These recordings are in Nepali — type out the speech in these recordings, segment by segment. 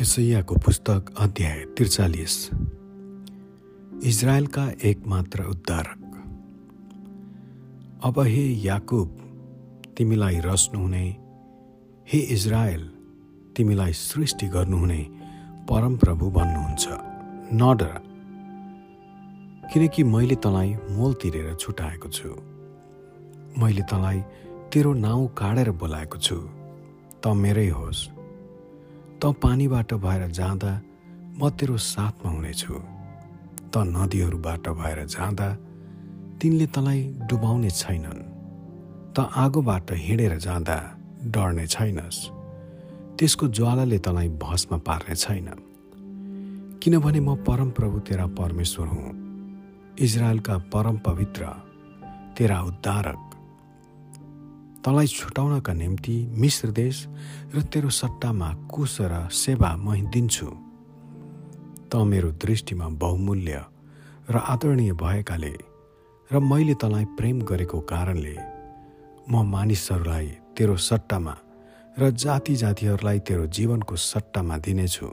यसैयाको पुस्तक अध्याय त्रिचालिस। इजरायलका एकमात्र उद्धारक। अब हे याकुब तिमीलाई रच्नुहुने हे इजरायल तिमीलाई सृष्टि गर्नुहुने परमप्रभु भन्नुहुन्छ। नडर किनकि मैले तँलाई मोल तिरेर छुटाएको छु। मैले तँलाई तेरो नाउँ काडेर बोलाएको छु। त मेरै होस्। त पानीबाट भएर जाँदा म तेरो साथमा हुनेछु। त नदीहरूबाट भएर जाँदा तिनले तँलाई डुबाउने छैनन्। त आगोबाट हिँडेर जाँदा डर्ने छैनस्। त्यसको ज्वालाले तँलाई भस्म पार्ने छैन। किनभने म परमप्रभु तेरा परमेश्वर हुँ। इजरायलका परम पवित्र तेरा उद्धारक। तँलाई छुटाउनका निम्ति मिश्र देश र तेरो सट्टामा कुश र सेवा म दिन्छु। त मेरो दृष्टिमा बहुमूल्य र आदरणीय भएकाले र मैले तँलाई प्रेम गरेको कारणले म मानिसहरूलाई तेरो सट्टामा र जाति जातिहरूलाई तेरो जीवनको सट्टामा दिनेछु।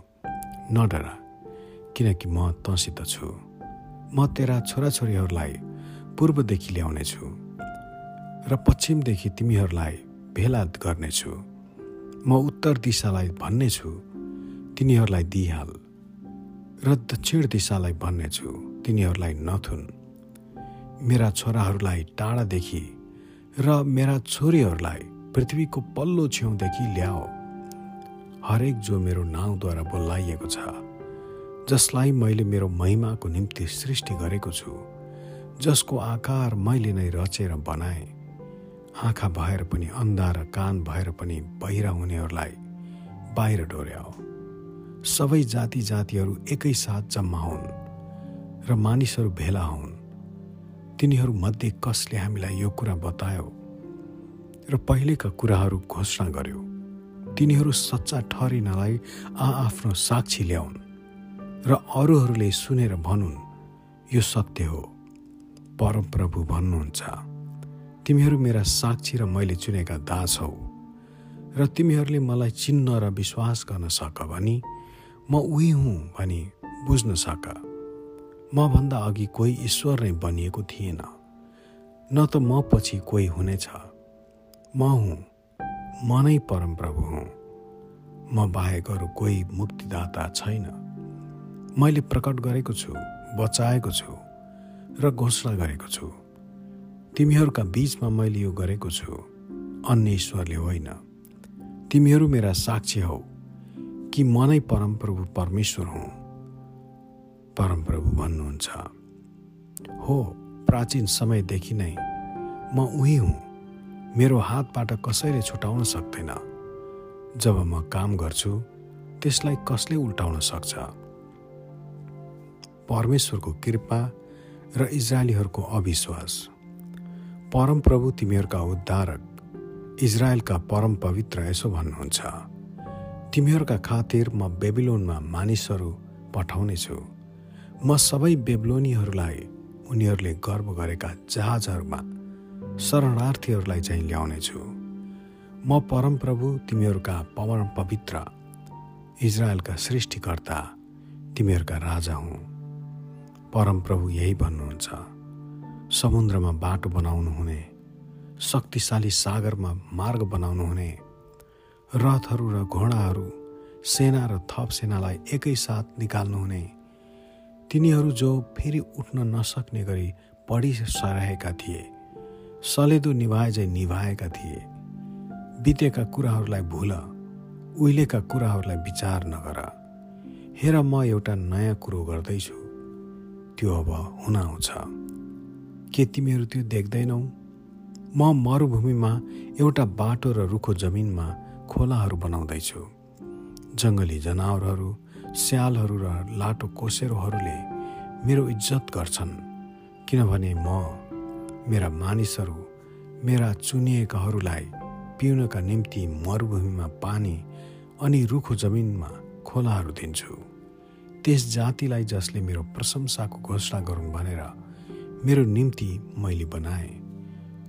नडरा किनकि म तँसित छु। म तेरा छोराछोरीहरूलाई पूर्वदेखि ल्याउनेछु। र पश्चिमदेखि तिमीहरूलाई भेला गर्नेछु। म उत्तर दिशालाई भन्नेछु तिनीहरूलाई दिइहाल। र दक्षिण दिशालाई भन्नेछु तिनीहरूलाई नथुन। मेरा छोराहरूलाई टाढादेखि र मेरा छोरीहरूलाई पृथ्वीको पल्लो छेउदेखि ल्याओ। हरेक जो मेरो नाउँद्वारा बोलाइएको छ जसलाई मैले मेरो महिमाको निम्ति सृष्टि गरेको छु जसको आकार मैले नै रचेर बनाएँ आँखा भएर पनि अन्धा र कान भएर पनि बहिरा हुनेहरूलाई बाहिर डोर्याओ। सबै जाति जातिहरू एकैसाथ जम्मा हुन् र मानिसहरू भेला हुन्। तिनीहरूमध्ये कसले हामीलाई यो कुरा बतायो र पहिलेका कुराहरू घोषणा गर्यो। तिनीहरू सच्चा ठहरिनलाई आआफ्नो साक्षी ल्याउन् र अरूहरूले सुनेर भनुन् यो सत्य हो। परमप्रभु भन्नुहुन्छ। तिमीहरू मेरा साक्षी र मैले चुनेका दास हौ। र तिमीहरूले मलाई चिन्न र विश्वास गर्न सक भनी म उही हुँ भनी बुझ्न सक। मभन्दा अघि कोही ईश्वर नै बनिएको थिएन। न त म पछि कोही हुनेछ। म हुँ। म नै परमप्रभु हुँ। म बाहेक अरू कोही मुक्तिदाता छैन। मैले प्रकट गरेको छु बचाएको छु र घोषणा गरेको छु। तिमीहरूका बीचमा मैले यो गरेको छु। अन्य ईश्वरले होइन। तिमीहरू मेरा साक्षी हौ कि म नै परमप्रभु परमेश्वर हुँ। परमप्रभु भन्नुहुन्छ। हो प्राचीन समयदेखि नै म उही हुँ। मेरो हातबाट कसैले छुटाउन सक्दैन। जब म काम गर्छु त्यसलाई कसले उल्टाउन सक्छ? परमेश्वरको कृपा र इजरायलीहरूको अविश्वास। परमप्रभु तिमीहरूका उद्धारक इजरायलका परम पवित्र यसो भन्नुहुन्छ। तिमीहरूका खातिर म बेबिलोनमा मानिसहरू पठाउनेछु। म सबै बेबलोनीहरूलाई उनीहरूले गर्व गरेका जहाजहरूमा शरणार्थीहरूलाई चाहिँ ल्याउनेछु। म परमप्रभु तिमीहरूका पवन पवित्र इजरायलका सृष्टिकर्ता तिमीहरूका राजा हुँ। परमप्रभु यही भन्नुहुन्छ। समुद्रमा बाटो बनाउनु हुने शक्तिशाली सागरमा मार्ग बनाउनु हुने रथहरू र घोडाहरू सेना र थप सेनालाई एकैसाथ निकाल्नुहुने तिनीहरू जो फेरि उठ्न नसक्ने गरी पढिसरहेका थिए सलेदो निभाए चाहिँ निभाएका थिए। बितेका कुराहरूलाई भुल उहिलेका कुराहरूलाई विचार नगर। हेर म एउटा नयाँ कुरो गर्दैछु। त्यो अब हुन आउँछ। के तिमीहरू त्यो देख्दैनौ? म मरुभूमिमा एउटा बाटो र रुखो जमिनमा खोलाहरू बनाउँदैछु। जङ्गली जनावरहरू स्यालहरू र लाटो कोसेरोहरूले मेरो इज्जत गर्छन् किनभने म मेरा मानिसहरू मेरा चुनिएकाहरूलाई पिउनका निम्ति मरुभूमिमा पानी अनि रुखो जमिनमा खोलाहरू दिन्छु। त्यस जातिलाई जसले मेरो प्रशंसाको घोषणा गरून् भनेर मेरो निम्ति मैले बनाएँ।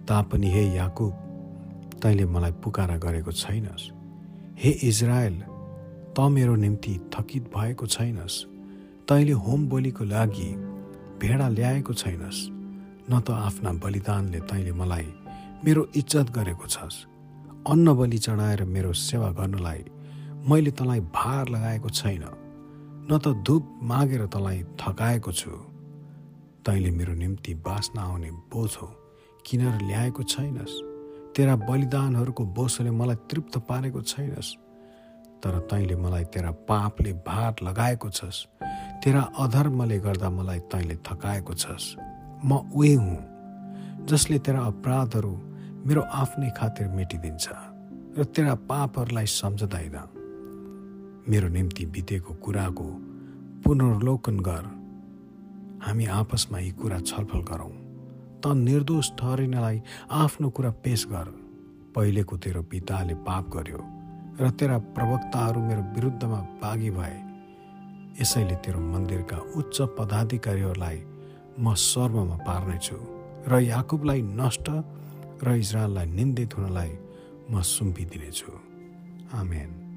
तापनि हे याकुब तैँले मलाई पुकारा गरेको छैनस्। हे इजरायल त मेरो निम्ति थकित भएको छैनस्। तैँले होम बोलीको लागि भेडा ल्याएको छैनस्। न त आफ्ना बलिदानले तैँले मलाई मेरो इज्जत गरेको छस्। अन्न बलि चढाएर मेरो सेवा गर्नलाई मैले तँलाई भार लगाएको छैन। न त धुप मागेर तँलाई थकाएको छु। तैँले मेरो निम्ति बाँच्न आउने बोझो किनेर ल्याएको छैनस्। तेरा बलिदानहरूको बोसोले मलाई तृप्त पारेको छैनस्। तर तैँले मलाई तेरा पापले भार लगाएको छस्। तेरा अधर्मले गर्दा मलाई तैँले थकाएको छस्। म उही हुँ जसले तेरा अपराधहरू मेरो आफ्नै खातिर मेटिदिन्छ र तेरा पापहरूलाई सम्झँदैन। मेरो निम्ति बितेको कुराको पुनर्लोकन गर। हामी आपसमा यी कुरा छलफल गरौँ। त निर्दोष ठहरिनलाई आफ्नो कुरा पेश गर। पहिलेको तेरो पिताले पाप गर्यो र तेरा प्रवक्ताहरू मेरो विरुद्धमा बाघी भए। यसैले तेरो मन्दिरका उच्च पदाधिकारीहरूलाई म सर्वमा पार्नेछु र याकुबलाई नष्ट र इजरायललाई निन्दित हुनलाई म सुम्पिदिनेछु। आमेन।